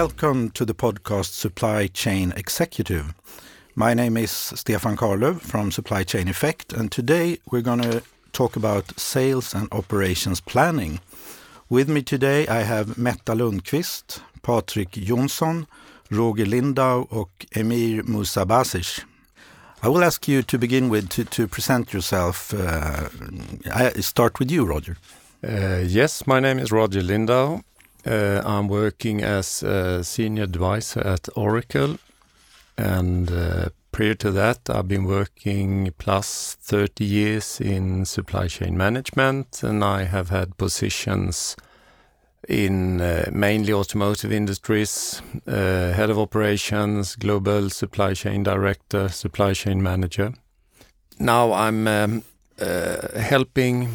Welcome to the podcast Supply Chain Executive. My name is Stefan Karlöv from Supply Chain Effect, and today we're going to talk about sales and operations planning. With me today I have Metta Lundqvist, Patrik Jonsson, Roger Lindau och Emir Musabasic. I will ask you to begin with to, to present yourself. Uh, I start with you, Roger. Uh, yes, my name is Roger Lindau. Uh, I'm working as a senior advisor at Oracle, and uh, prior to that, I've been working plus 30 years in supply chain management, and I have had positions in uh, mainly automotive industries, uh, head of operations, global supply chain director, supply chain manager. Now I'm um, uh, helping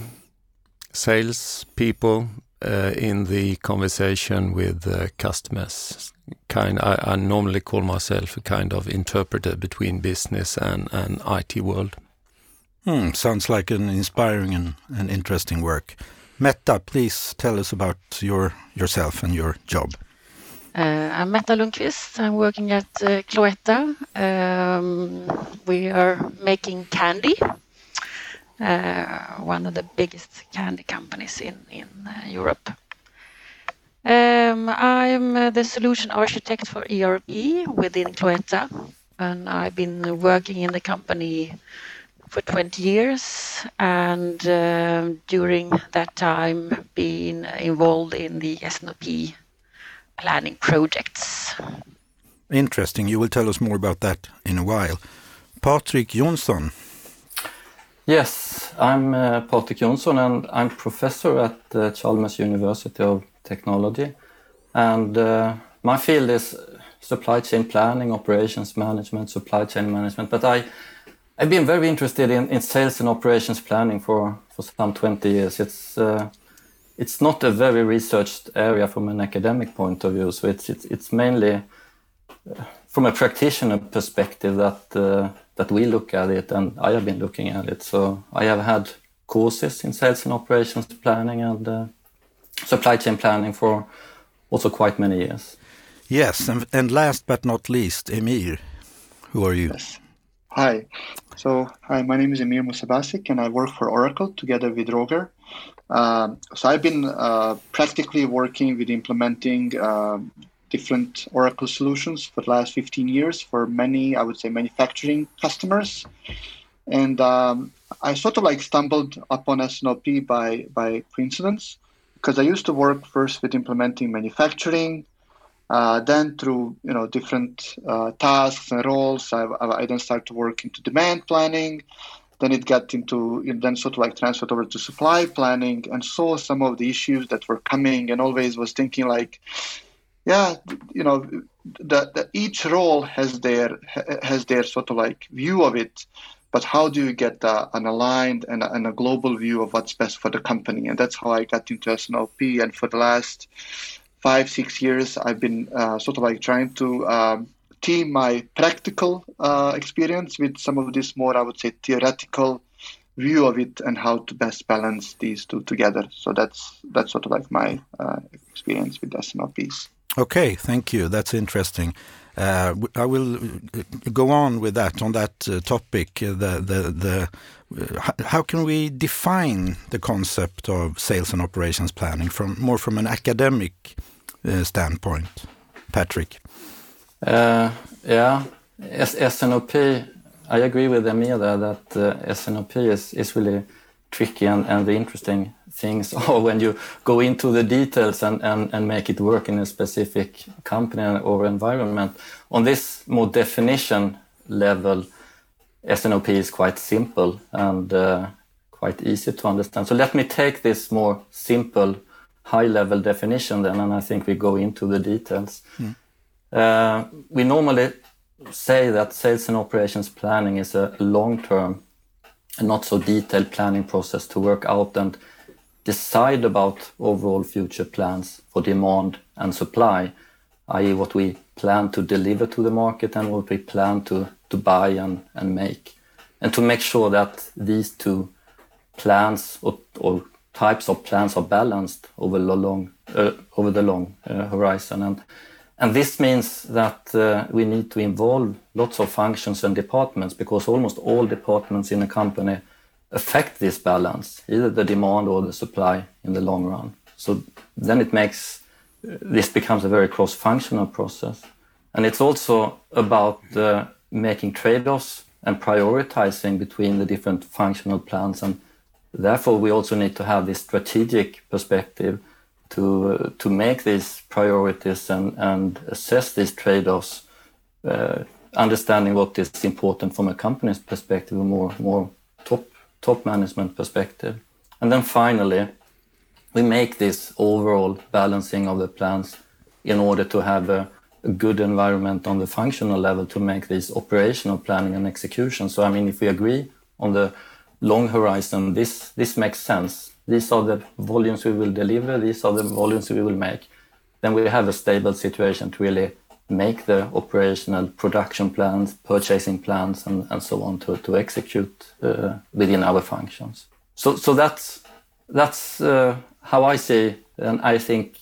sales people in the conversation with customers. Kind, I, I, normally call myself a kind of interpreter between business and, and IT world. Hmm, sounds like an inspiring and, and interesting work. Metta, please tell us about your yourself and your job. Uh, I'm Metta Lundqvist. I'm working at uh, Cloetta. Um, we are making candy, uh, one of the biggest candy companies in, in uh, Europe. Um, I'm uh, the solution architect for ERP within Cloetta, and I've been working in the company for 20 years and uh, during that time been involved in the S&OP planning projects. Interesting. You will tell us more about that in a while. Patrik Jonsson. Yes, I'm uh, Patrik Jonsson and I'm professor at uh, Chalmers University of Technology. And uh, my field is supply chain planning, operations management, supply chain management. But I I've been very interested in, in sales and operations planning for, for some 20 years. It's uh, it's not a very researched area from an academic point of view. So it's it's, it's mainly uh, from a practitioner perspective that uh, that we look at it, and I have been looking at it. So I have had courses in sales and operations planning and uh, supply chain planning for also quite many years. Yes, and, and last but not least, Emir, who are you? Yes. Hi. So, hi, my name is Emir Musabasic, and I work for Oracle together with Roger. Uh, so, I've been uh, practically working with implementing uh, different Oracle solutions for the last 15 years for many, I would say, manufacturing customers. And um, I sort of like stumbled upon S&OP by by coincidence because I used to work first with implementing manufacturing, uh, then through you know different uh, tasks and roles, I, I then started to work into demand planning. Then it got into it then sort of like transferred over to supply planning and saw some of the issues that were coming and always was thinking like, yeah, you know, that each role has their has their sort of like view of it, but how do you get uh, an aligned and, and a global view of what's best for the company? And that's how I got into S&OP. For the last five six years i've been uh, sort of like trying to um, team my practical uh, experience with some of this more i would say theoretical view of it and how to best balance these two together so that's that's sort of like my uh, experience with S&OPs okay thank you that's interesting uh, I will uh, go on with that on that uh, topic. Uh, the the the how can we define the concept of sales and operations planning from more from an academic uh, standpoint, Patrik? Uh, yeah, S&OP. I agree with there that uh, S&OP is is really tricky and, and the interesting things or when you go into the details and, and, and make it work in a specific company or environment. On this more definition level, S&OP is quite simple and uh, quite easy to understand. So let me take this more simple high level definition then, and I think we go into the details. Mm. Uh, we normally say that sales and operations planning is a long term and not so detailed planning process to work out and decide about overall future plans for demand and supply, i.e., what we plan to deliver to the market and what we plan to, to buy and, and make. And to make sure that these two plans or, or types of plans are balanced over the long uh, over the long uh, horizon and And this means that uh, we need to involve lots of functions and departments because almost all departments in a company affect this balance, either the demand or the supply in the long run. So then it makes this becomes a very cross-functional process, and it's also about uh, making trade-offs and prioritizing between the different functional plans, and therefore we also need to have this strategic perspective to uh, to make these priorities and and assess these trade-offs, uh, understanding what is important from a company's perspective, more more top top management perspective, and then finally we make this overall balancing of the plans in order to have a, a, good environment on the functional level to make this operational planning and execution. So, I mean, if we agree on the long horizon, this, this makes sense. These are the volumes we will deliver, these are the volumes we will make. Then we have a stable situation to really make the operational production plans, purchasing plans, and, and so on to, to execute uh, within our functions. So, so that's, that's uh, how I see, and I think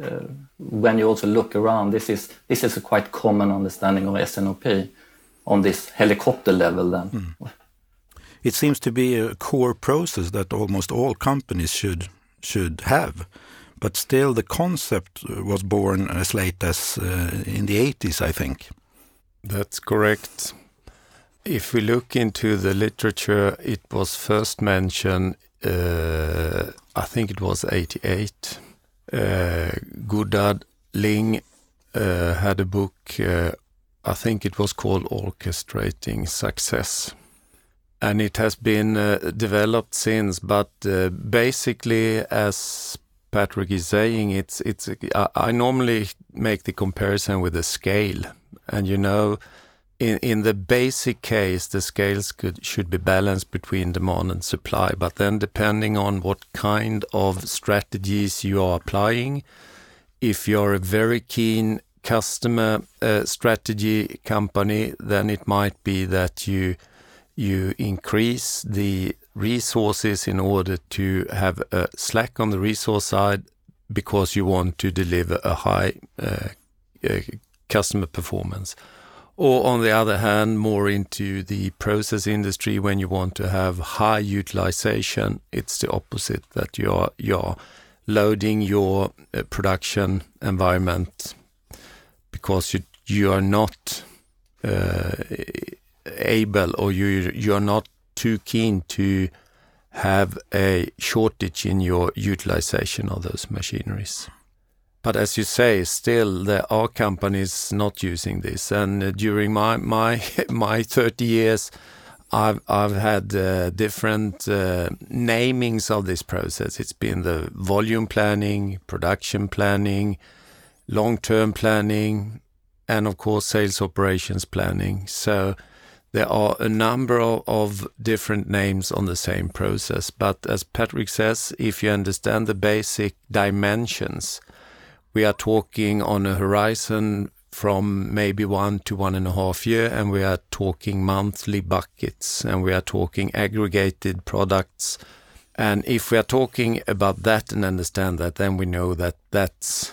uh, when you also look around, this is this is a quite common understanding of S&OP on this helicopter level. Then mm. it seems to be a core process that almost all companies should should have, but still the concept was born as late as uh, in the 80s, I think. That's correct. If we look into the literature, it was first mentioned uh, I think it was 88. Uh, Goddard Ling uh, had a book, uh, I think it was called Orchestrating Success. And it has been uh, developed since, but uh, basically, as Patrik is saying, it's it's. I, I normally make the comparison with a scale, and you know, in, in the basic case, the scales could, should be balanced between demand and supply. But then, depending on what kind of strategies you are applying, if you're a very keen customer uh, strategy company, then it might be that you you increase the resources in order to have a slack on the resource side because you want to deliver a high uh, uh, customer performance. Or on the other hand, more into the process industry when you want to have high utilization, it's the opposite that you're you're loading your uh, production environment because you you are not uh, able or you you're not too keen to have a shortage in your utilization of those machineries. But as you say, still there are companies not using this. And uh, during my my my 30 years, I've I've had uh, different uh, namings of this process. It's been the volume planning, production planning, long-term planning, and of course sales operations planning. So there are a number of, different names on the same process. But as Patrik says, if you understand the basic dimensions we are talking on a horizon from maybe one to one and a half year, and we are talking monthly buckets, and we are talking aggregated products. And if we are talking about that and understand that, then we know that that's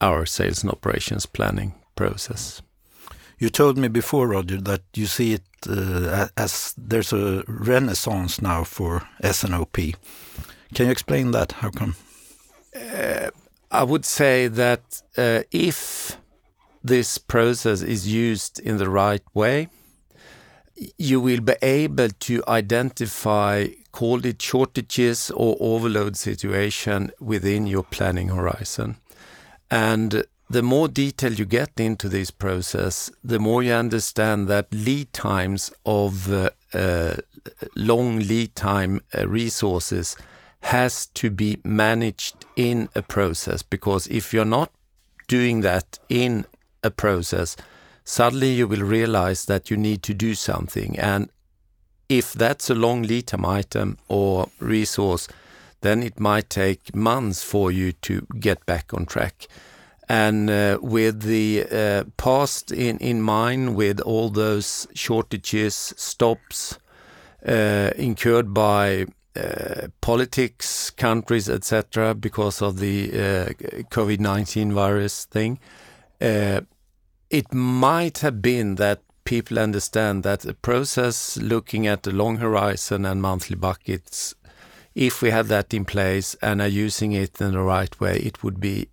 our sales and operations planning process. You told me before, Roger, that you see it uh, as there's a renaissance now for S&OP. Can you explain that? How come? Uh, I would say that uh, if this process is used in the right way, you will be able to identify, called it shortages or overload situation within your planning horizon. And the more detail you get into this process, the more you understand that lead times of uh, uh, long lead time uh, resources has to be managed in a process because if you're not doing that in a process, suddenly you will realize that you need to do something. And if that's a long lead time item or resource, then it might take months for you to get back on track. And uh, with the uh, past in, in mind, with all those shortages, stops uh, incurred by uh, politics, countries, etc., because of the uh, COVID 19 virus thing. Uh, it might have been that people understand that the process looking at the long horizon and monthly buckets, if we had that in place and are using it in the right way, it would be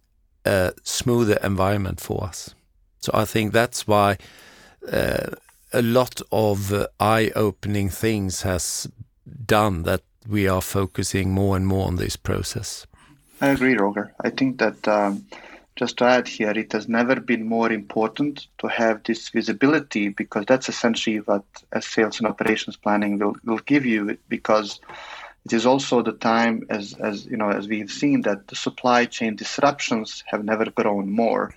a smoother environment for us. So I think that's why uh, a lot of uh, eye-opening things has done that we are focusing more and more on this process. I agree, Roger. I think that um, just to add here, it has never been more important to have this visibility because that's essentially what a sales and operations planning will, will give you because it is also the time as, as you know as we've seen that the supply chain disruptions have never grown more.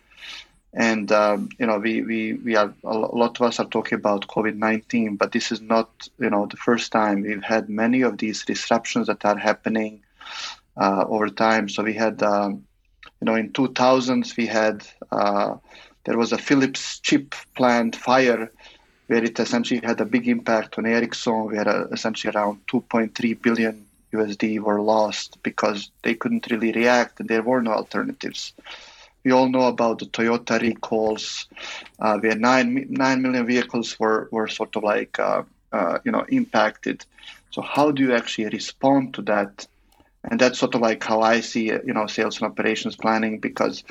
And um, you know we, we we are a lot of us are talking about covid-19 but this is not you know the first time. We've had many of these disruptions that are happening uh, over time. So we had um, you know, in 2000s we had uh, there was a Philips chip plant fire where it essentially had a big impact on Ericsson. We had essentially around 2.3 billion USD were lost because they couldn't really react and there were no alternatives. We all know about the Toyota recalls, uh, where nine nine million vehicles were were sort of like uh, uh, you know impacted. So how do you actually respond to that and that's sort of like how I see you know sales and operations planning because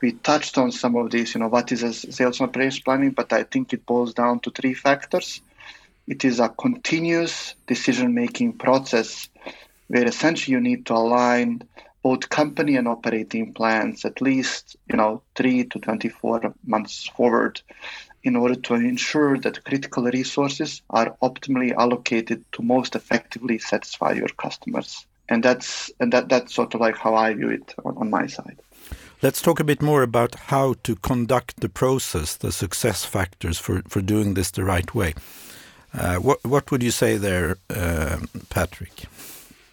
we touched on some of these you know what is a sales and operations planning but I think it boils down to three factors it is a continuous decision making process where essentially you need to align both company and operating plans at least you know 3 to 24 months forward in order to ensure that critical resources are optimally allocated to most effectively satisfy your customers and that's and that that's sort of like how I view it on, on my side. Let's talk a bit more about how to conduct the process, the success factors for for doing this the right way. Uh, what what would you say there, uh, Patrik?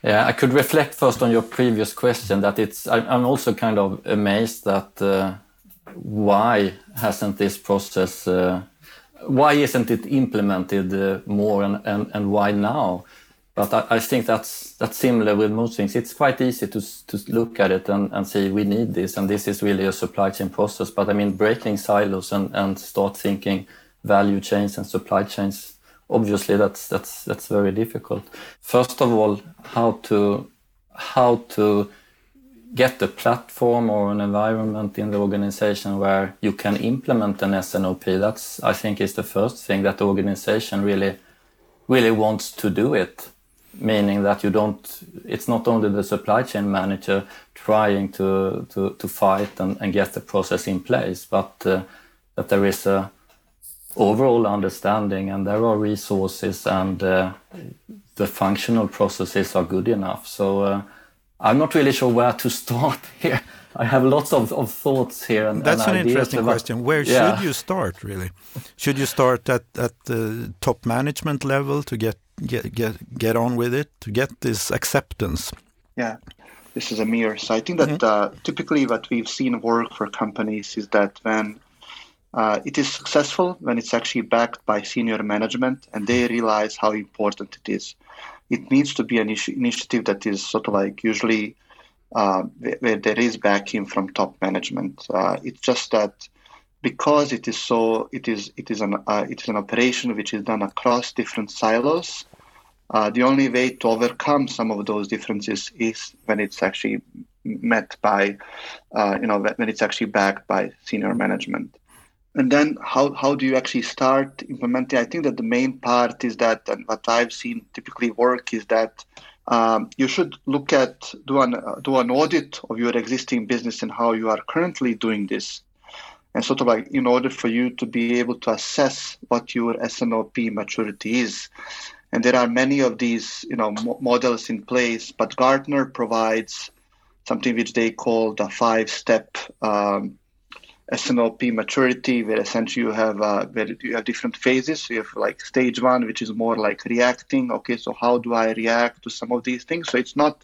Yeah, I could reflect first on your previous question. That it's I'm also kind of amazed that uh, why hasn't this process uh, why isn't it implemented uh, more and, and, and why now? But I, I, think that's that's similar with most things. It's quite easy to to look at it and, and say we need this, and this is really a supply chain process. But I mean, breaking silos and, and start thinking value chains and supply chains. Obviously, that's that's that's very difficult. First of all, how to how to get a platform or an environment in the organization where you can implement an S&OP. That's I think is the first thing that the organization really really wants to do it meaning that you don't it's not only the supply chain manager trying to to, to fight and, and get the process in place but uh, that there is a overall understanding and there are resources and uh, the functional processes are good enough so uh, i'm not really sure where to start here I have lots of, of thoughts here. And, That's and an interesting about, question. Where yeah. should you start, really? Should you start at, at the top management level to get get get get on with it to get this acceptance. Yeah, this is Emir. So I think that mm-hmm. uh, typically what we've seen work for companies is that when uh, it is successful when it's actually backed by senior management and they realize how important it is. It needs to be an initiative that is sort of like usually uh, where there is backing from top management. Uh, it's just that because it is so, it is it is an uh, it is an operation which is done across different silos. Uh, the only way to overcome some of those differences is when it's actually met by, uh, you know, when it's actually backed by senior management. And then how, how do you actually start implementing? I think that the main part is that, and what I've seen typically work is that um, you should look at do an do an audit of your existing business and how you are currently doing this, and sort of like in order for you to be able to assess what your S&OP maturity is and there are many of these you know models in place but gartner provides something which they call the five step um, S&OP maturity, where essentially you have uh, where you have different phases. So you have like stage one, which is more like reacting. Okay, so how do I react to some of these things? So it's not,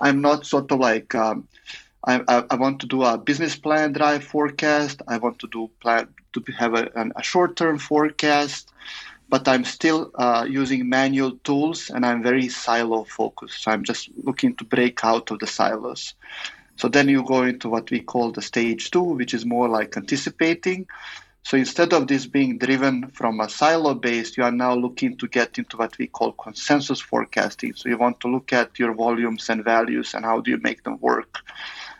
I'm not sort of like um, I, I, I, want to do a business plan drive forecast. I want to do plan to have a, a short term forecast but I'm still uh, using manual tools and I'm very silo focused. So I'm just looking to break out of the silos. So then you go into what we call the stage two, which is more like anticipating. So instead of this being driven from a silo based, you are now looking to get into what we call consensus forecasting. So you want to look at your volumes and values and how do you make them work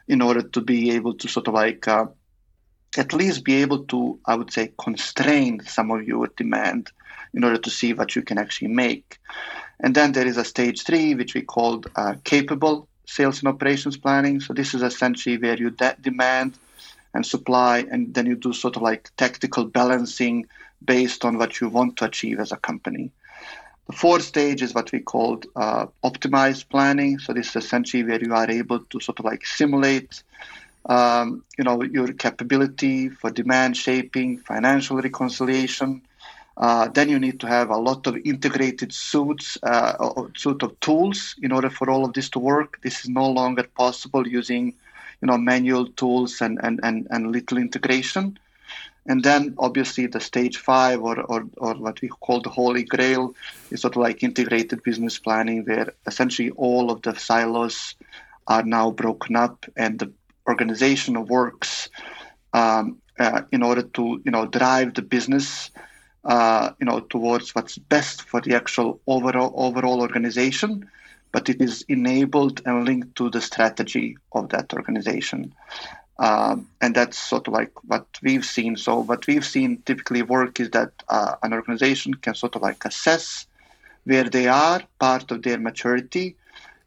in order to be able to sort of like uh, at least be able to, I would say, constrain some of your demand in order to see what you can actually make. And then there is a stage three, which we called uh, capable sales and operations planning. So this is essentially where you de- demand and supply, and then you do sort of like tactical balancing based on what you want to achieve as a company. The fourth stage is what we called uh, optimized planning. So this is essentially where you are able to sort of like simulate, um, you know, your capability for demand shaping, financial reconciliation. Uh, then you need to have a lot of integrated suits, uh, suit of tools in order for all of this to work. This is no longer possible using, you know, manual tools and and and, and little integration. And then obviously the stage five or, or, or what we call the holy grail is sort of like integrated business planning where essentially all of the silos are now broken up and the organization works um, uh, in order to you know drive the business uh, you know towards what's best for the actual overall overall organization. But it is enabled and linked to the strategy of that organization um, and that's sort of like what we've seen. So what we've seen typically work is that uh, an organization can sort of like assess where they are, part of their maturity,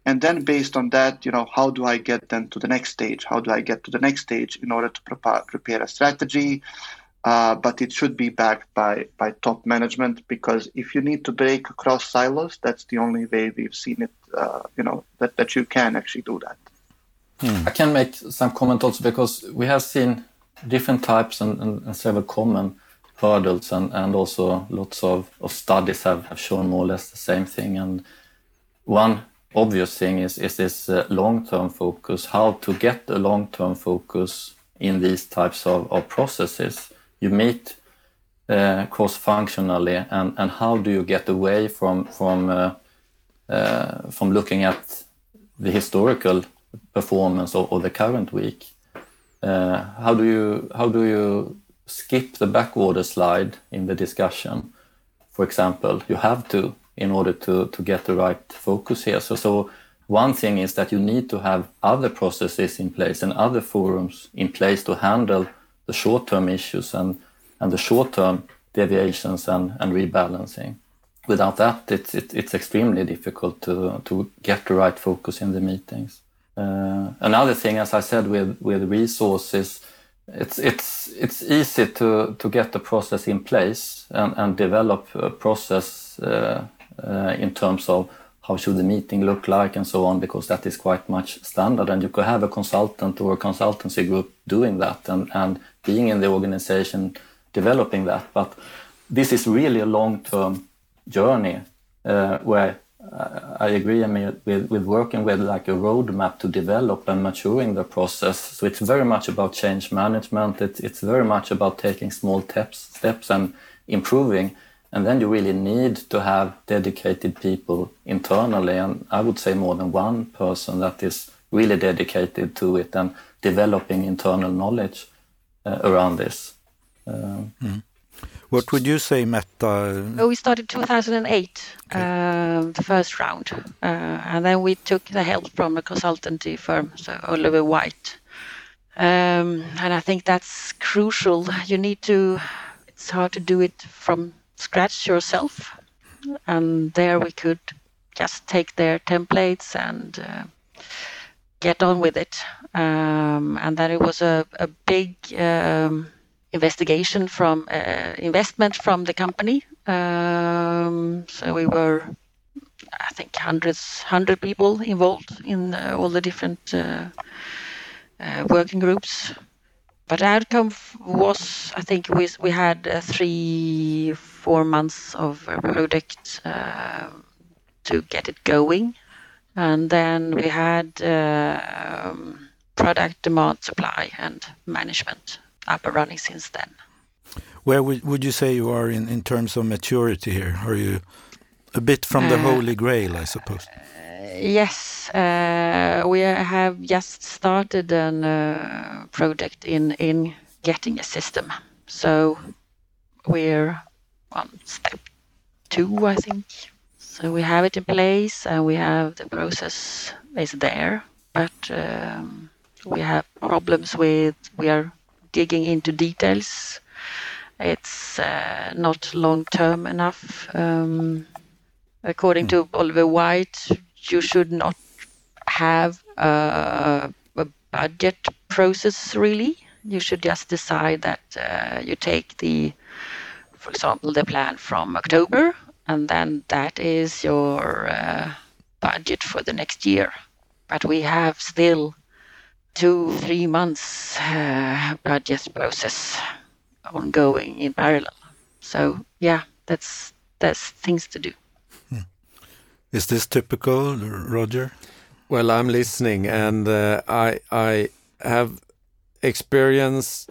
and then based on that, you know, how do I get them to the next stage? How do I get to the next stage in order to prepare, prepare a strategy? Uh, but it should be backed by by top management because if you need to break across silos, that's the only way we've seen it. Uh, you know that that you can actually do that. Hmm. I can make some comment also because we have seen different types and, and, and several common hurdles and, and also lots of, of studies have, have shown more or less the same thing. And one obvious thing is, is this uh, long-term focus, how to get a long-term focus in these types of, of processes. You meet uh, cross-functionally and, and how do you get away from, from, uh, uh from looking at the historical performance of, of the current week. Uh, how do you how do you skip the backorder slide in the discussion? For example, you have to in order to to get the right focus here. So so one thing is that you need to have other processes in place and other forums in place to handle the short-term issues and and the short-term deviations and, and rebalancing. Without that, it's it, it's extremely difficult to to get the right focus in the meetings. Uh, another thing, as I said, with with resources, it's it's it's easy to to get the process in place and, and develop a process uh, uh, in terms of how should the meeting look like and so on, because that is quite much standard. And you could have a consultant or a consultancy group doing that and, and being in the organization developing that. But this is really a long term journey uh, where I agree. I mean, with, with working with like a roadmap to develop and maturing the process. So it's very much about change management. It's, it's very much about taking small steps, steps and improving. And then you really need to have dedicated people internally. And I would say more than one person that is really dedicated to it and developing internal knowledge uh, around this. Mm. What would you say, Metta? Oh, we started 2008, okay. uh, the first round, uh, and then we took the help from a consultancy firm, so Oliver Wight. Um, and I think that's crucial. You need to. It's hard to do it from scratch yourself, and there we could just take their templates and uh, get on with it. Um, and then it was a, a big. Um, investigation from uh, investment from the company. Um, so we were, I think, hundreds, hundred people involved in uh, all the different uh, uh working groups. But outcome was, I think, we we had uh, three, four months of a project uh, to get it going, and then we had um, product demand, supply, and management up and running since then. Where would, would you say you are in, in terms of maturity here? Are you a bit from the uh, Holy Grail, I suppose? yes, uh, we have just started a uh, project in in getting a system. So we're on step two, I think. So we have it in place and we have the process is there, but um, we have problems with we are digging into details. It's uh, not long term enough. Um, according to Oliver Wight, you should not have a, a budget process really. You should just decide that uh, you take the, for example, the plan from October, and then that is your uh, budget for the next year. But we have still two, three months uh, budget process ongoing in parallel. So yeah, that's that's things to do. Is this typical, Roger? Well, I'm listening, and uh, I I have experiences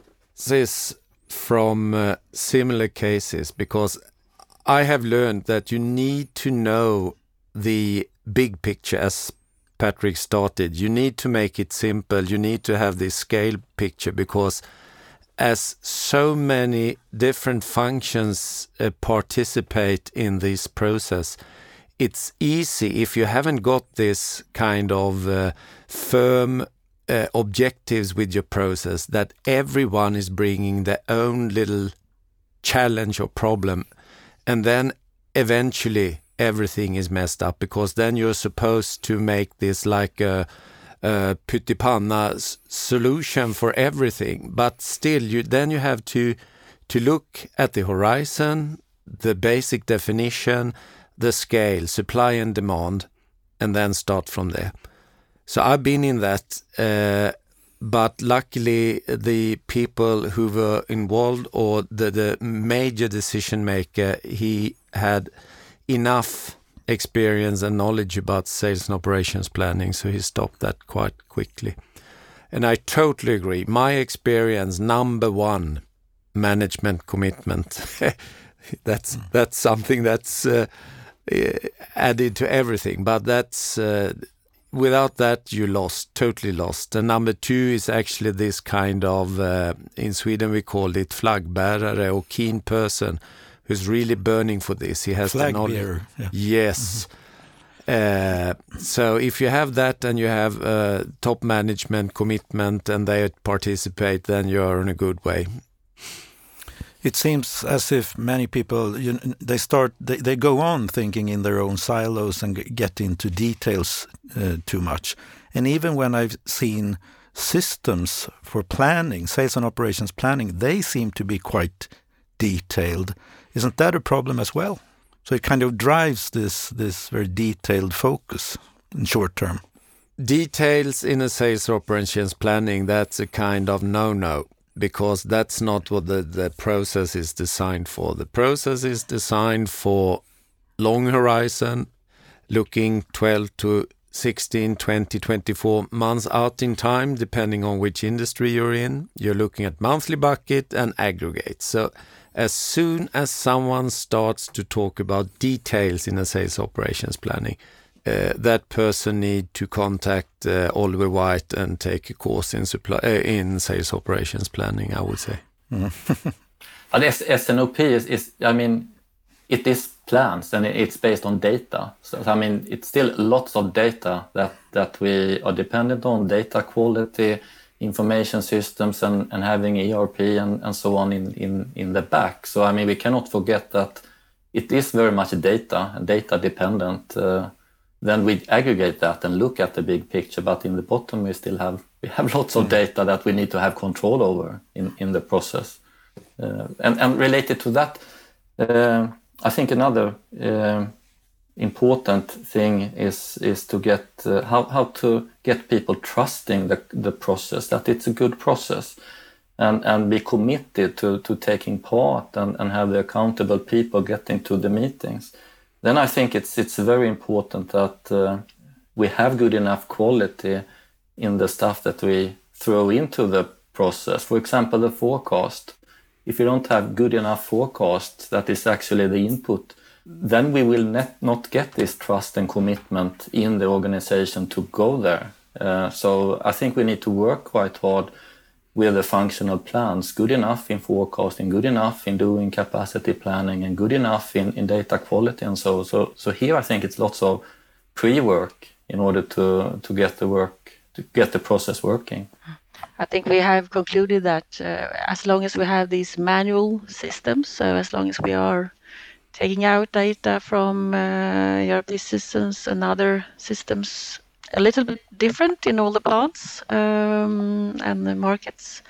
from uh, similar cases because I have learned that you need to know the big picture as Patrik started. You need to make it simple. You need to have this scale picture because as so many different functions uh, participate in this process, it's easy if you haven't got this kind of uh, firm uh, objectives with your process that everyone is bringing their own little challenge or problem and then eventually everything is messed up because then you're supposed to make this like a, a solution for everything but still you then you have to to look at the horizon the basic definition the scale, supply and demand, and then start from there. So I've been in that, uh, but luckily the people who were involved or the, the major decision maker, he had enough experience and knowledge about sales and operations planning, so he stopped that quite quickly. And I totally agree. My experience, number one, management commitment. that's that's something that's uh, uh, added to everything. But that's uh, without that you lost, totally lost. And number two is actually this kind of uh, in Sweden we call it flaggbärare or keen person who's really burning for this. He has Flag the knowledge. bearer, yeah. Yes. Uh, so if you have that and you have uh, top management commitment and they participate, then you are in a good way. It seems as if many people you, they start they, they go on thinking in their own silos and get into details uh, too much. And even when I've seen systems for planning, sales and operations planning, they seem to be quite detailed. Isn't that a problem as well? So it kind of drives this this very detailed focus in short term. Details in a sales operations planning, that's a kind of no-no because that's not what the, the process is designed for. The process is designed for long horizon, looking 12 to 16, 20, 24 months out in time, depending on which industry you're in. You're looking at monthly bucket and aggregate. So as soon as someone starts to talk about details in a sales operations planning, uh, that person need to contact uh, Oliver Wight and take a course in supply uh, in sales operations planning. I would say. But S- SNOP is, is, I mean, it is plans and it's based on data. So I mean, it's still lots of data that that we are dependent on: data quality, information systems, and, and having ERP and, and so on in, in in the back. So I mean, we cannot forget that it is very much data, data dependent. Uh, then we aggregate that and look at the big picture, but in the bottom we still have we have lots of data that we need to have control over in, in the process. Uh, and, and related to that, uh, I think another uh, important thing is is to get uh, how, how to get people trusting the, the process, that it's a good process, and, and be committed to, to taking part and, and have the accountable people getting to the meetings then I think it's it's very important that uh, we have good enough quality in the stuff that we throw into the process. For example, the forecast. If you don't have good enough forecast, that is actually the input then we will net, not get this trust and commitment in the organization to go there. Uh, so I think we need to work quite hard with the functional plans, good enough in forecasting, good enough in doing capacity planning, and good enough in, in data quality and so. So, so here I think it's lots of pre-work in order to to get the work to get the process working. I think we have concluded that uh, as long as we have these manual systems, so as long as we are taking out data from uh, ERP systems and other systems a little bit different in all the plants um, and the markets.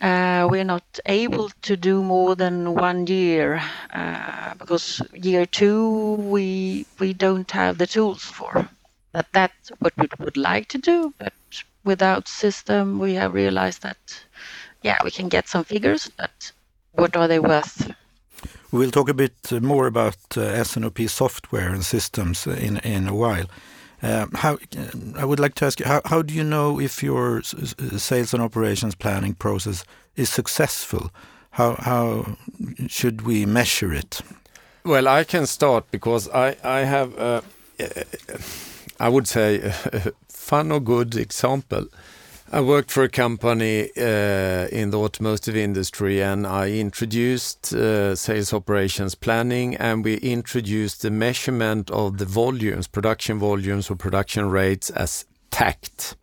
Uh, we're not able to do more than one year uh, because year two we we don't have the tools for. That that's what we would like to do, but without system we have realized that yeah we can get some figures, but what are they worth? We'll talk a bit more about uh, S&OP software and systems in a while. How I would like to ask you, how, do you know if your sales and operations planning process is successful? How, how should we measure it? Well, I can start because I, I have, uh, I would say, a fun or good example. I worked for a company uh, in the automotive industry and I introduced uh, sales operations planning and we introduced the measurement of the volumes, production volumes or production rates as takt.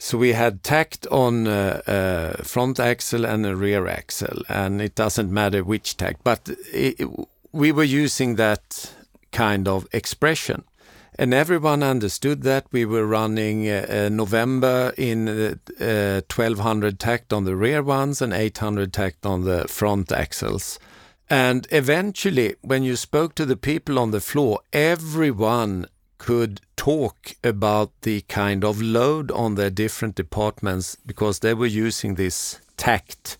So we had takt on uh, uh, front axle and a rear axle, and it doesn't matter which takt, but it, we were using that kind of expression and everyone understood that we were running uh, uh November in uh, 1200 takt on the rear ones and 800 takt on the front axles. And eventually, when you spoke to the people on the floor, everyone could talk about the kind of load on their different departments because they were using this takt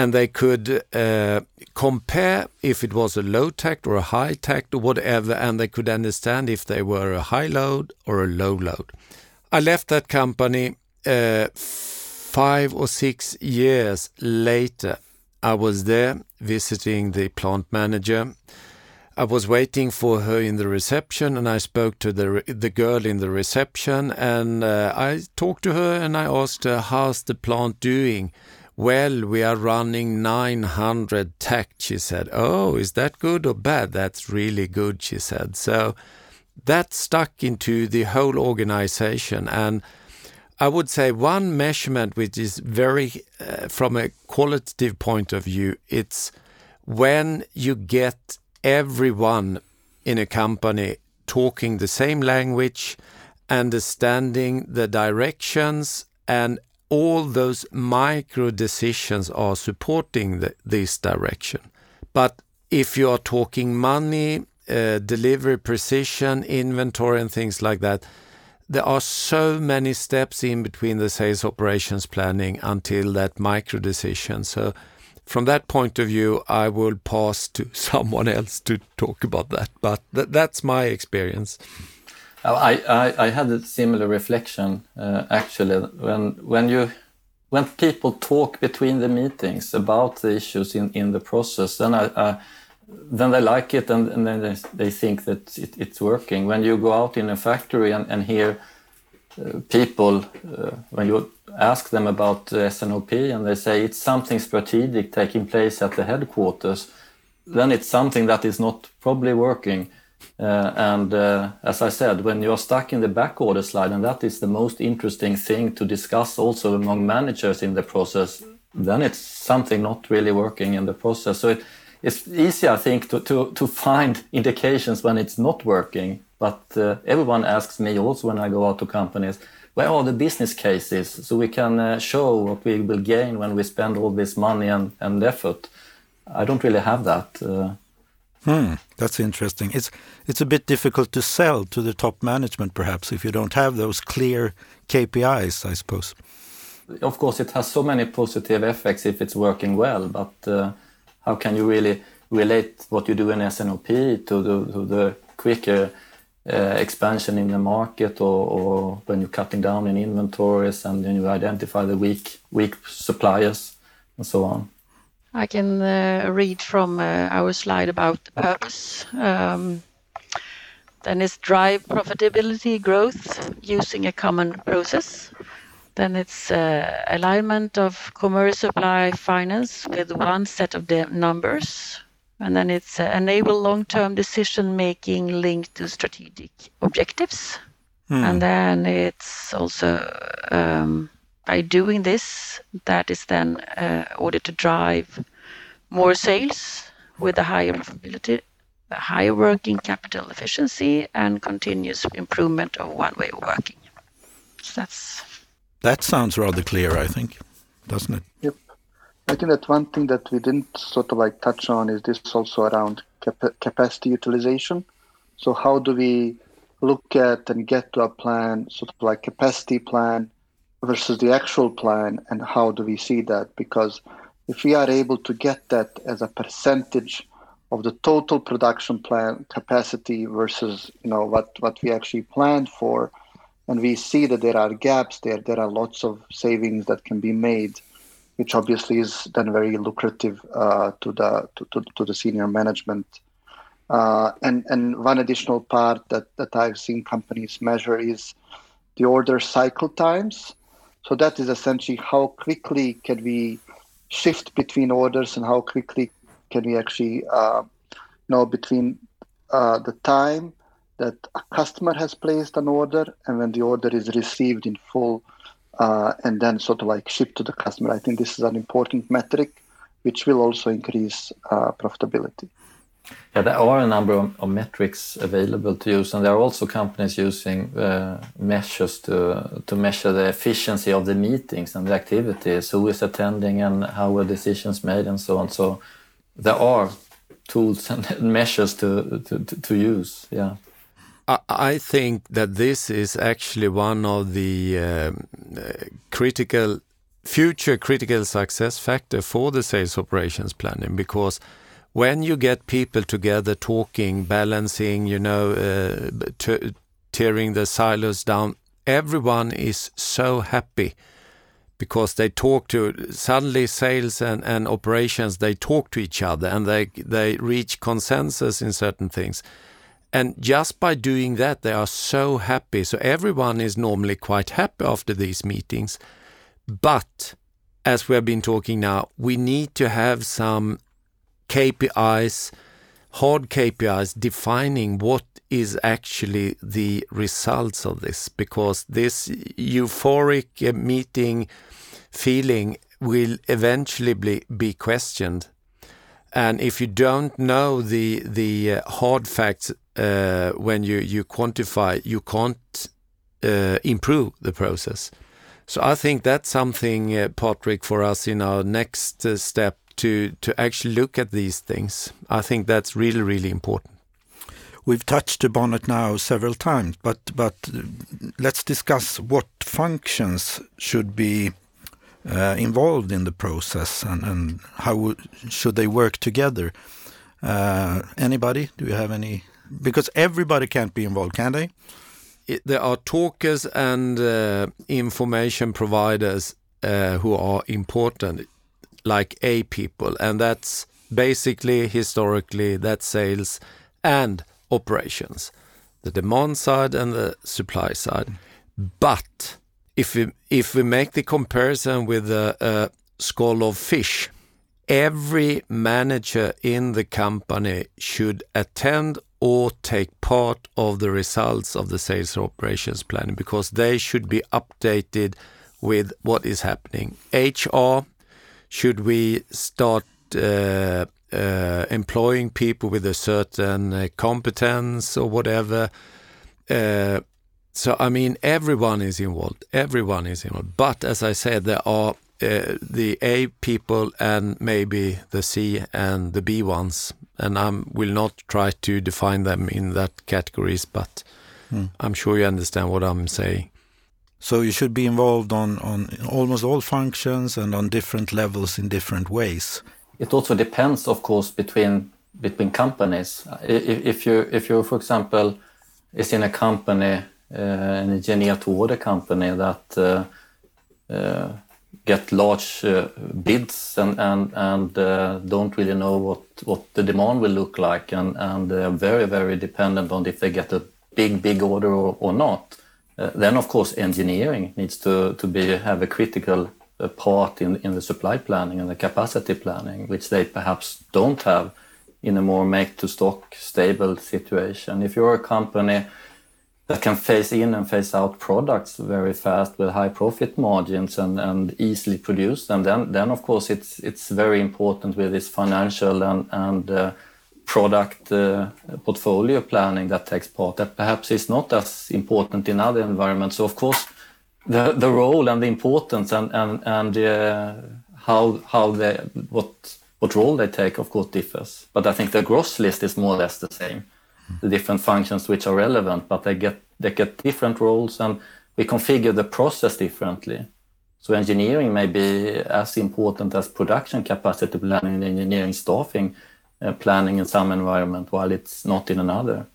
and they could uh, compare if it was a low takt or a high takt or whatever, and they could understand if they were a high load or a low load. I left that company uh, five or six years later. I was there visiting the plant manager. I was waiting for her in the reception, and I spoke to the the girl in the reception, and uh, I talked to her and I asked her, "How's the plant doing?" Well, we are running 900 takt, she said. Oh, is that good or bad? That's really good, she said. So that stuck into the whole organization. And I would say one measurement which is very, uh, from a qualitative point of view, it's when you get everyone in a company talking the same language, understanding the directions, and all those micro decisions are supporting the, this direction. But if you are talking money, uh, delivery precision, inventory, and things like that, there are so many steps in between the sales operations planning until that micro decision. So, from that point of view, I will pass to someone else to talk about that. But th that's my experience. I, I, I had a similar reflection uh, actually when when you when people talk between the meetings about the issues in, in the process, then I, I then they like it and, and then they, they think that it, it's working. When you go out in a factory and, and hear uh, people, uh, when you ask them about S&OP and they say it's something strategic taking place at the headquarters, then it's something that is not probably working. Uh, and uh, as I said, when you're stuck in the back order slide, and that is the most interesting thing to discuss also among managers in the process, then it's something not really working in the process. So it, it's easy, I think, to, to, to find indications when it's not working. But uh, everyone asks me also when I go out to companies, where are the business cases so we can uh, show what we will gain when we spend all this money and, and effort? I don't really have that. Uh, Hmm, that's interesting. It's it's a bit difficult to sell to the top management, perhaps, if you don't have those clear KPIs, I suppose. Of course, it has so many positive effects if it's working well, but uh, how can you really relate what you do in S&OP to the, to the quicker uh, expansion in the market or, or, when you're cutting down in inventories and then you identify the weak weak suppliers and so on? I can uh, read from uh, our slide about the purpose. Um, then it's drive profitability growth using a common process. Then it's uh, alignment of commerce supply finance with one set of the numbers. And then it's uh, enable long-term decision making linked to strategic objectives. And then it's also um, by doing this that is then uh, order to drive more sales with a higher profitability, a higher working capital efficiency, and continuous improvement of one way of working. So that's That sounds rather clear, I think, doesn't it? Yep. I think that one thing that we didn't sort of like touch on is this also around cap- capacity utilization. So how do we look at and get to a plan, sort of like capacity plan versus the actual plan, and how do we see that? Because if we are able to get that as a percentage of the total production plan capacity versus you know what what we actually planned for, and we see that there are gaps there, there are lots of savings that can be made which obviously is then very lucrative uh, to the to, to, to, the senior management. Uh, and and one additional part that, that I've seen companies measure is the order cycle times. So that is essentially how quickly can we shift between orders and how quickly can we actually uh, know between uh, the time that a customer has placed an order and when the order is received in full uh, and then sort of like ship to the customer. I think this is an important metric, which will also increase uh, profitability. Yeah, there are a number of, of, metrics available to use, and there are also companies using uh, measures to to measure the efficiency of the meetings and the activities, who is attending, and how were decisions made, and so on. So there are tools and measures to to, to use. Yeah. I think that this is actually one of the um, uh, critical future critical success factor for the sales operations planning because when you get people together talking, balancing, you know, uh, tearing the silos down, everyone is so happy because they talk to suddenly sales and, and operations they talk to each other and they they reach consensus in certain things and just by doing that, they are so happy. So everyone is normally quite happy after these meetings. But as we have been talking now, we need to have some KPIs, hard KPIs defining what is actually the results of this, because this euphoric meeting feeling will eventually be, be questioned. And if you don't know the the uh, hard facts uh, when you, you quantify, you can't uh, improve the process. So I think that's something, uh, Patrik, for us in our next uh, step to to actually look at these things. I think that's really really important. We've touched upon it now several times, but but uh, let's discuss what functions should be uh, involved in the process and, and how should they work together. anybody? Do you have any because everybody can't be involved, can they? It, there are talkers and uh, information providers uh, who are important, like A people, and that's basically historically that sales and operations, the demand side and the supply side. But if we if we make the comparison with a, a skull of fish, every manager in the company should attend or take part of the results of the sales operations planning because they should be updated with what is happening. HR, should we start uh, uh, employing people with a certain uh, competence or whatever? Uh, so, I mean, everyone is involved. Everyone is involved. But as I said, there are uh, the A people and maybe the C and the B ones and I will not try to define them in that categories, but mm. I'm sure you understand what I'm saying. So you should be involved on, on almost all functions and on different levels in different ways. It also depends, of course, between between companies. If, you if you, for example, is in a company, uh, an engineer to order company that uh, uh, get large uh, bids and and and uh, don't really know what what the demand will look like, and and they're very very dependent on if they get a big big order or, or not. Uh, then of course engineering needs to to be have a critical uh, part in the supply planning and the capacity planning, which they perhaps don't have in a more make to stock stable situation. If you're a company that can phase in and phase out products very fast with high profit margins and, easily produce them, then of course it's it's very important with this financial and and uh, product uh, portfolio planning that takes part. That perhaps is not as important in other environments. So of course, the the role and the importance and and and uh, how how they what what role they take, of course, differs. But I think the gross list is more or less the same. The different functions which are relevant, but they get they get different roles, and we configure the process differently. So engineering may be as important as production capacity planning and engineering staffing uh, planning in some environment, while it's not in another.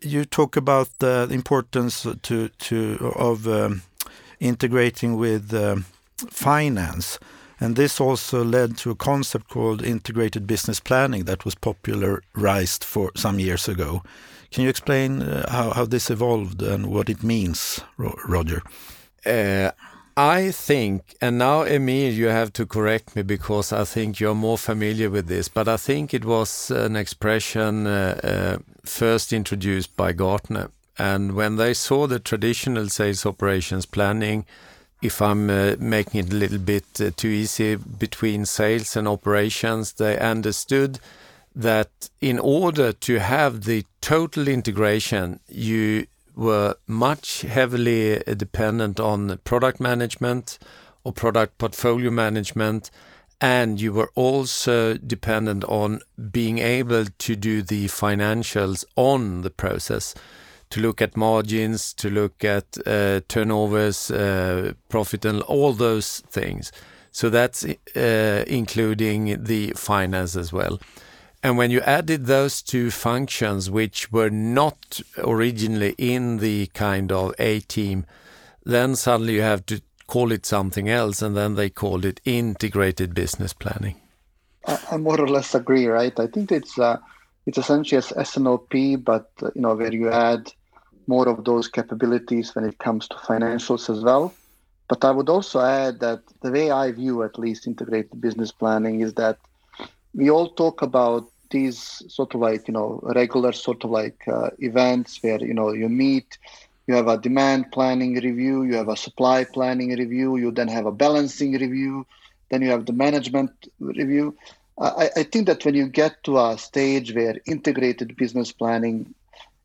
You talk about the importance to to of um, integrating with um, finance. And this also led to a concept called integrated business planning that was popularized for some years ago. Can you explain uh, how, how this evolved and what it means, Roger? Uh, I think, and now Emir, you have to correct me because I think you're more familiar with this, but I think it was an expression uh, uh first introduced by Gartner. And when they saw the traditional sales operations planning, if I'm uh, making it a little bit uh, too easy between sales and operations, they understood that in order to have the total integration, you were much heavily dependent on product management or product portfolio management, and you were also dependent on being able to do the financials on the process to look at margins, to look at uh, turnovers, uh, profit, and all those things. So that's uh, including the finance as well. And when you added those two functions, which were not originally in the kind of A team, then suddenly you have to call it something else, and then they called it integrated business planning. I, more or less agree, right? I think it's uh, it's essentially as S&OP, but uh, you know where you add more of those capabilities when it comes to financials as well. But I would also add that the way I view at least integrated business planning is that we all talk about these sort of like you know regular sort of like uh, events where you know you meet you have a demand planning review you have a supply planning review you then have a balancing review then you have the management review. I, I think that when you get to a stage where integrated business planning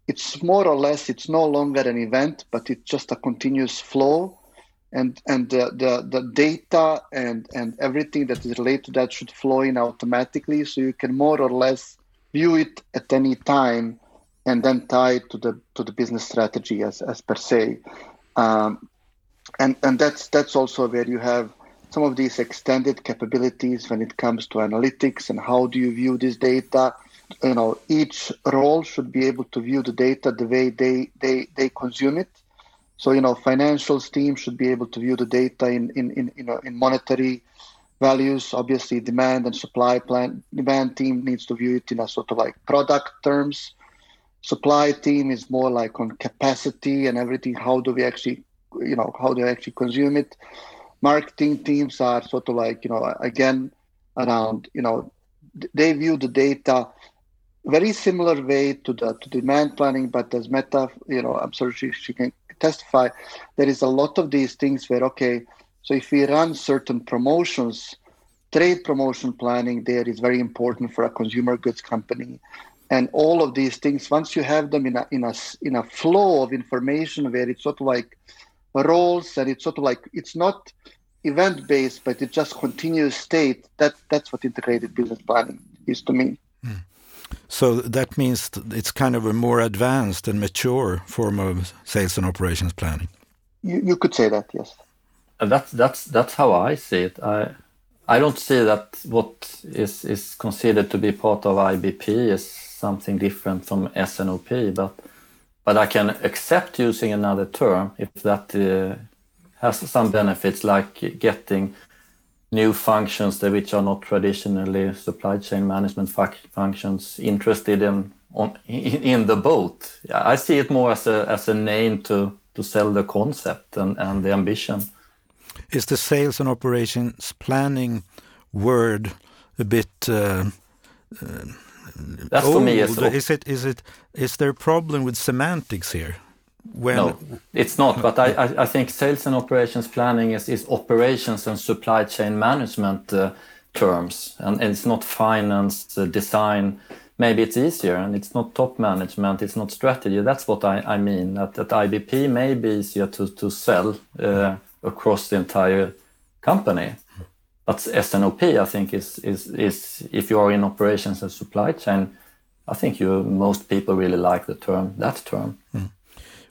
it's more or less it's no longer an event but it's just a continuous flow and and the, the, the data and and everything that is related to that should flow in automatically. So you can more or less view it at any time and then tie it to the to the business strategy as as per se. Um, and and that's that's also where you have some of these extended capabilities when it comes to analytics and how do you view this data. You know each role should be able to view the data the way they they they consume it so you know financials team should be able to view the data in in in you know in monetary values. Obviously demand and supply plan demand team needs to view it in a sort of like product terms. Supply team is more like on capacity and everything how do we actually you know how do we actually consume it? Marketing teams are sort of like you know again around you know they view the data very similar way to the to demand planning, but as Meta, you know, I'm sure she, she can testify, there is a lot of these things where okay, so if we run certain promotions, trade promotion planning there is very important for a consumer goods company. And all of these things, once you have them in a in a in a flow of information where it's sort of like roles and it's sort of like it's not event based, but it's just continuous state. That that's what integrated business planning is to me. Mm. So that means it's kind of a more advanced and mature form of sales and operations planning. You, you could say that, yes. That's that's that's how I see it. I I don't see that what is is considered to be part of IBP is something different from S&OP, but but I can accept using another term if that uh, has some benefits like getting new functions that which are not traditionally supply chain management functions interested in on in, in the boat. I see it more as a as a name to to sell the concept and, and the ambition. Is the sales and operations planning word a bit uh, uh, That's old? for me. Is, is it is it is there a problem with semantics here? When, no, it's not. But I, I, I, think sales and operations planning is, is operations and supply chain management uh, terms, and, and, it's not finance uh, design. Maybe it's easier, and it's not top management. It's not strategy. That's what I, I mean. That at IBP, may be easier to to sell uh, across the entire company. But S&OP, I think, is is is if you are in operations and supply chain, I think you most people really like the term that term. Mm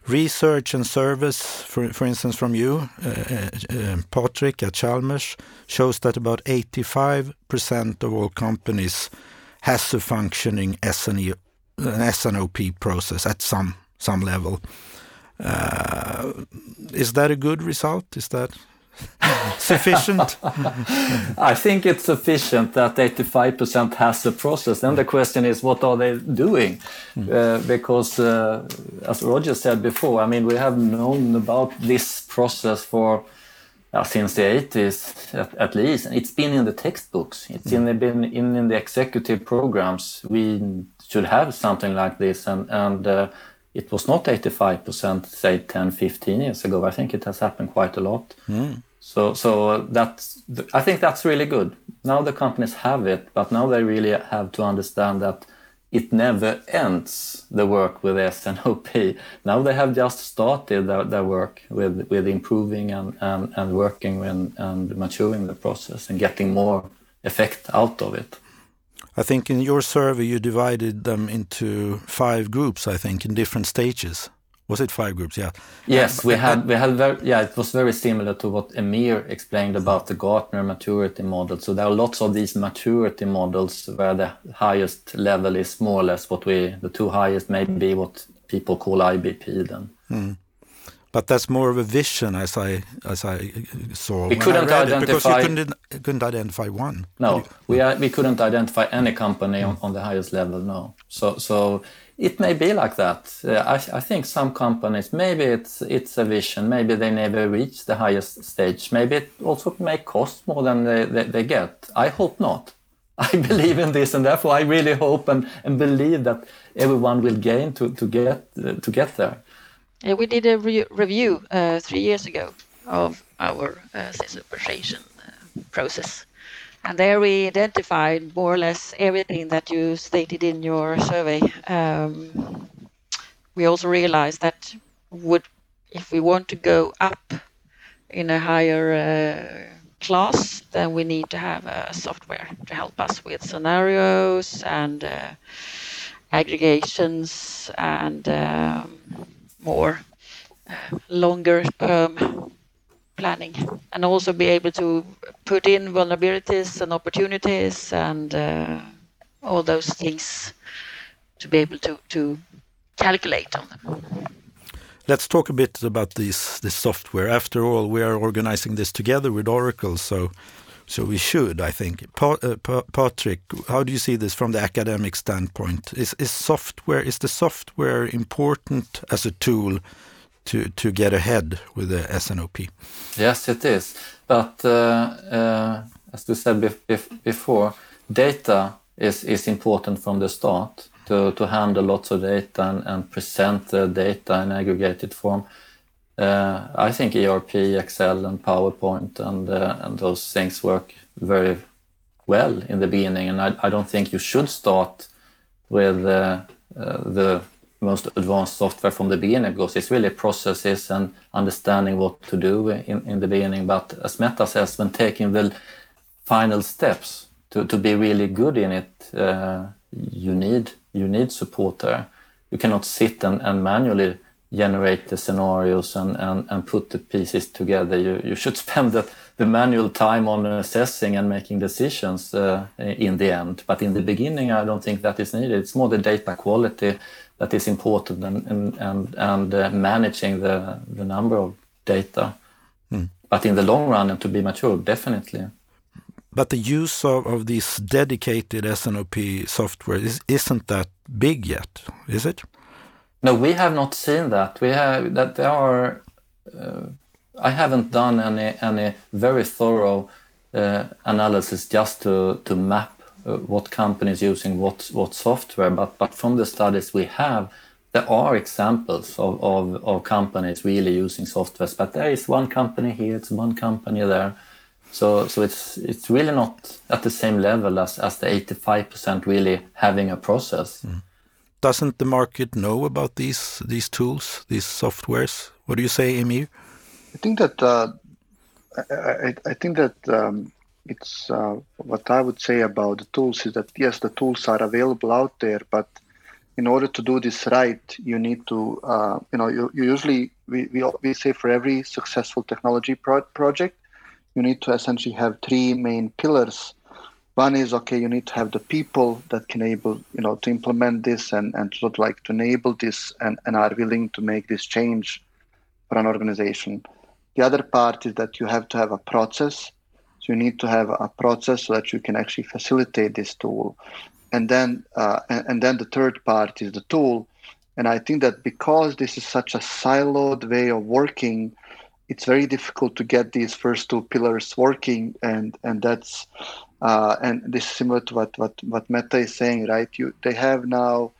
research and service, for, for instance, from you, uh, uh, uh Patrik at Chalmers, shows that about 85% of all companies has a functioning SNE, an S&OP process at some some level. Uh, is that a good result? Is that sufficient? I think it's sufficient that 85% has the process. Then the question is, what are they doing? Mm. Uh, because, uh, as Roger said before, I mean, we have known about this process for uh, since the 80s at, at, least. It's been in the textbooks. It's mm. in been in, in the executive programs. We should have something like this, and and uh, it was not 85% say 10 15 years ago i think it has happened quite a lot mm. So, so uh, that's I think that's really good. Now the companies have it, but now they really have to understand that it never ends the work with S&OP. Now they have just started their, their work with, with improving and, and, and working and, and maturing the process and getting more effect out of it. I think in your survey you divided them into five groups, I think, in different stages. Was it five groups? Yeah. Yes, we had we had very yeah. It was very similar to what Emir explained about the Gartner maturity model. So there are lots of these maturity models where the highest level is more or less what we the two highest may be what people call IBP then. Mm. But that's more of a vision, as I as I saw. We couldn't identify it, because you couldn't, couldn't identify one. No, we we couldn't identify any company on, on the highest level. No, so so it may be like that. Uh, I, I, think some companies, maybe it's it's a vision, maybe they never reach the highest stage. Maybe it also may cost more than they, they, they get. I hope not. I believe in this, and therefore I really hope and, and believe that everyone will gain to, to get uh, to get there. Yeah, we did a re review uh, three years ago of our uh, operation uh, process and there we identified more or less everything that you stated in your survey. Um, we also realized that would if we want to go up in a higher uh, class, then we need to have a software to help us with scenarios and uh, aggregations and um, more uh, longer term planning and also be able to put in vulnerabilities and opportunities and uh, all those things to be able to, to calculate on them. Let's talk a bit about this this software. After all, we are organizing this together with Oracle, so so we should, I think. Pa uh, pa Patrik, how do you see this from the academic standpoint? Is is software is the software important as a tool to to get ahead with the S&OP. Yes, it is. But uh, uh, as we said bef before, data is is important from the start to to handle lots of data and, and present the data in aggregated form. Uh, I think ERP, Excel, and PowerPoint and uh, and those things work very well in the beginning, and I, I don't think you should start with uh, uh, the most advanced software from the beginning because it's really processes and understanding what to do in, in the beginning. But as Meta says, when taking the final steps to, to be really good in it, uh, you need you need support there. You cannot sit and, and manually generate the scenarios and, and, and put the pieces together. You, you should spend the, the manual time on assessing and making decisions uh, in the end. But in the beginning, I don't think that is needed. It's more the data quality that is important and and and, uh, managing the the number of data. Mm. but in the long run and to be mature, definitely. But the use of, of these dedicated S&OP software is, isn't that big yet, is it? No, we have not seen that. We have that there are. Uh, I haven't done any any very thorough uh, analysis just to to map uh, what companies using what what software. But but from the studies we have, there are examples of, of, of companies really using software. But there is one company here, it's one company there. So so it's it's really not at the same level as as the eighty five percent really having a process. Mm doesn't the market know about these these tools, these softwares? What do you say, Emir? I think that uh, I, I, think that um, it's uh, what I would say about the tools is that yes, the tools are available out there, but in order to do this right, you need to uh, you know you, you usually we, we, we say for every successful technology pro- project, you need to essentially have three main pillars one is okay, you need to have the people that can able, you know, to implement this and, and sort like to enable this and, and are willing to make this change for an organization. The other part is that you have to have a process. You need to have a process so that you can actually facilitate this tool. And then uh, and, and then the third part is the tool. And I think that because this is such a siloed way of working, it's very difficult to get these first two pillars working and and that's uh, and this is similar to what, what, what Meta is saying, right? You, they have now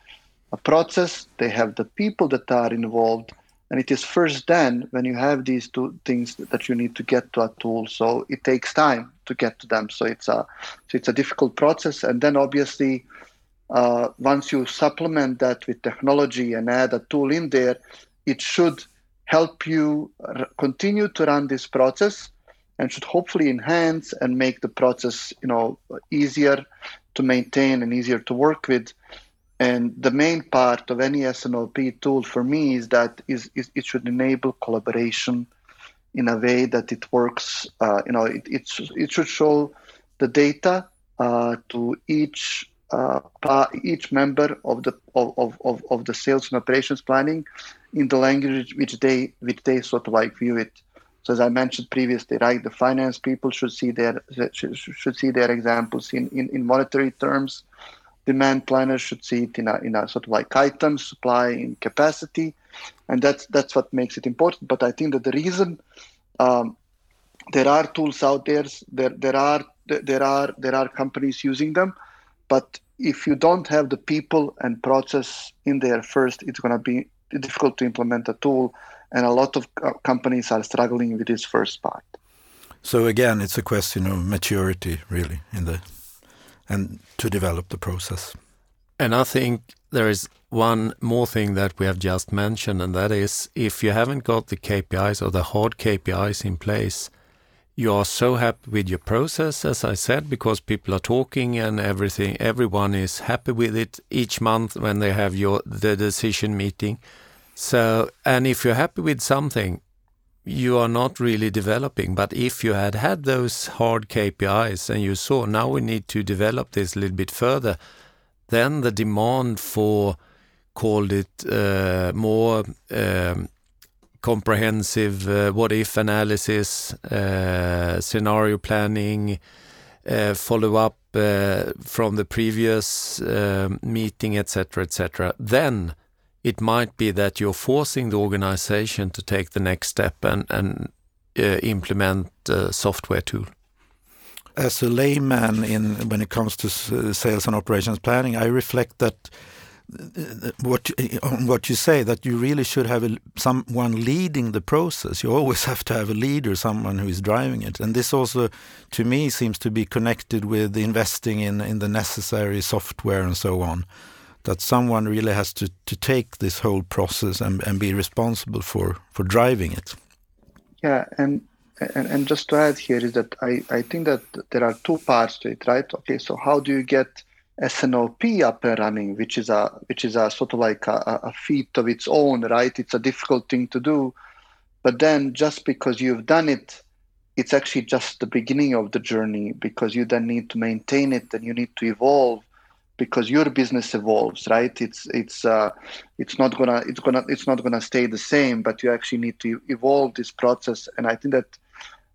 a process, they have the people that are involved, and it is first then when you have these two things that you need to get to a tool. So it takes time to get to them. So it's a so it's a difficult process, and then obviously. Uh, once you supplement that with technology and add a tool in there, it should help you r- continue to run this process and should hopefully enhance and make the process you know easier to maintain and easier to work with and the main part of any S&OP tool for me is that is, is it should enable collaboration in a way that it works uh, you know it, it, it should show the data uh, to each uh, each member of the of, of, of the sales and operations planning in the language which they which they sort of like view it so as I mentioned previously, right, the finance people should see their should, should see their examples in, in, in monetary terms. Demand planners should see it in a in a sort of like items, supply, in capacity, and that's that's what makes it important. But I think that the reason um, there are tools out there, there there are there are there are companies using them, but if you don't have the people and process in there first, it's going to be difficult to implement a tool and a lot of companies are struggling with this first part. So again, it's a question of maturity, really, in the and to develop the process. And I think there is one more thing that we have just mentioned, and that is if you haven't got the KPIs or the hard KPIs in place, you are so happy with your process, as I said, because people are talking and everything. Everyone is happy with it each month when they have your the decision meeting. So, and if you're happy with something, you are not really developing. But if you had had those hard KPIs and you saw now we need to develop this a little bit further, then the demand for called it uh, more um, comprehensive uh, what if analysis, uh, scenario planning, uh, follow up uh, from the previous uh, meeting, etc., etc. Then it might be that you're forcing the organization to take the next step and, and uh, implement a software tool. As a layman, in when it comes to sales and operations planning, I reflect that what on what you say that you really should have a, someone leading the process. You always have to have a leader, someone who is driving it, and this also, to me, seems to be connected with investing in in the necessary software and so on that someone really has to, to take this whole process and, and be responsible for, for driving it. Yeah, and, and and just to add here is that I, I think that there are two parts to it, right? Okay, so how do you get S&OP up and running, which is a which is a sort of like a, a feat of its own, right? It's a difficult thing to do, but then just because you've done it, it's actually just the beginning of the journey because you then need to maintain it and you need to evolve because your business evolves right? It's it's uh, it's not gonna it's gonna it's not gonna stay the same but you actually need to evolve this process. And i think that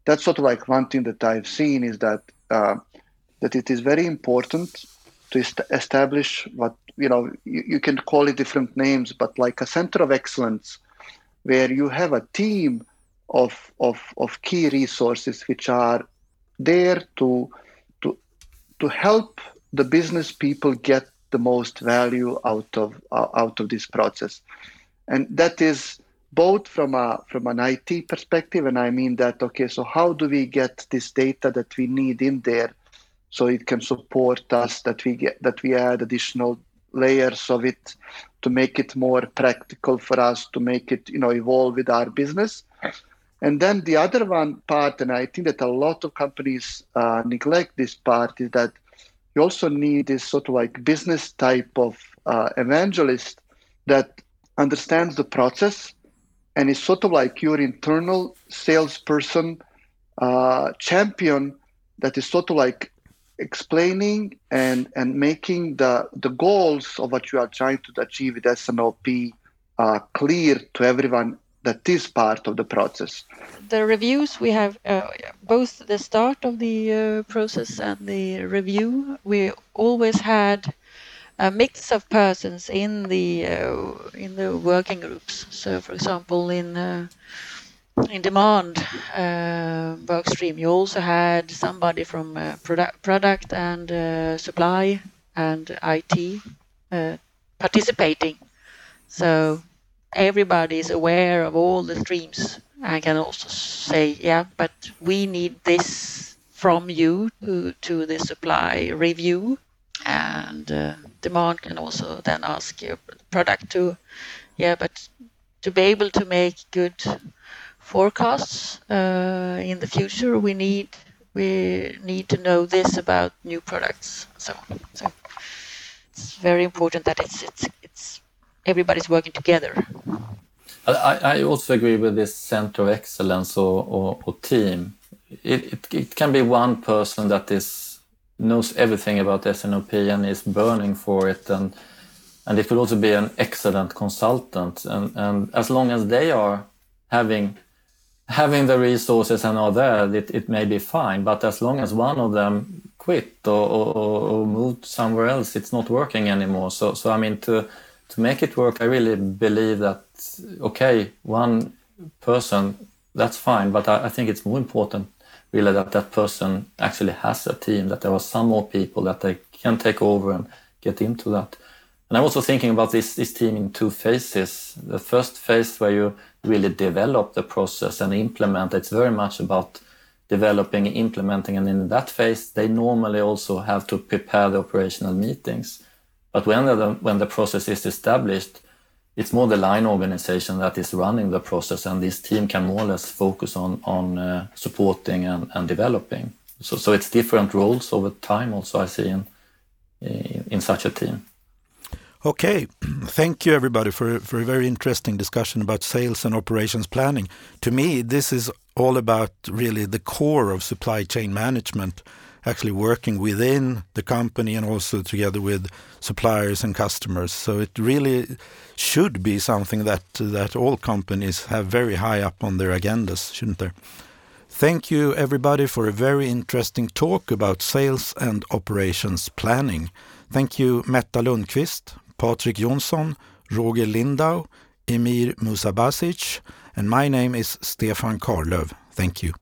that's sort of like one thing that I've seen is that uh, that it is very important to est- establish what you know you, you can call it different names, but like a center of excellence where you have a team of of of key resources which are there to to to help the business people get the most value out of uh, out of this process. And that is both from a from an IT perspective and I mean that okay so how do we get this data that we need in there so it can support us that we get that we add additional layers of it to make it more practical for us to make it you know evolve with our business? And then the other one part and i think that a lot of companies uh, neglect this part is that you also need this sort of like business type of uh, evangelist that understands the process and is sort of like your internal salesperson uh, champion that is sort of like explaining and and making the the goals of what you are trying to achieve with S&OP uh, clear to everyone that is part of the process. The reviews we have uh, both the start of the uh, process and the review. We always had a mix of persons in the uh, in the working groups. So, for example, in uh, in demand uh, work you also had somebody from uh, product, product and supply and IT participating. So everybody is aware of all the streams. I can also say, yeah, but we need this from you to, to the supply review. And uh, demand can also then ask your product to, yeah, but to be able to make good forecasts uh, in the future, we need we need to know this about new products. So, so it's very important that it's it's it's everybody's working together. I, I also agree with this center of excellence or, or, or team. It, it, it can be one person that is knows everything about S&OP and is burning for it and and it could also be an excellent consultant and, and as long as they are having having the resources and are there it, it may be fine but as long as one of them quit or, or, or moved somewhere else it's not working anymore so so i mean to to make it work, I really believe that okay, one person that's fine, but I, I, think it's more important really that that person actually has a team, that there are some more people that they can take over and get into that. And I'm also thinking about this this team in two phases. The first phase where you really develop the process and implement, it's very much about developing, implementing, and in that phase, they normally also have to prepare the operational meetings but when the, when the process is established, it's more the line organization that is running the process, and this team can more or less focus on on uh, supporting and, and developing. So so it's different roles over time. Also, I see in in, in such a team. Okay, thank you everybody for for a very interesting discussion about sales and operations planning. To me, this is all about really the core of supply chain management actually working within the company and also together with suppliers and customers. So it really should be something that that all companies have very high up on their agendas, shouldn't they? Thank you everybody for a very interesting talk about sales and operations planning. Thank you Metta Lundqvist, Patrik Jonsson, Roger Lindau, Emir Musabasic, and my name is Stefan Karlöv. Thank you.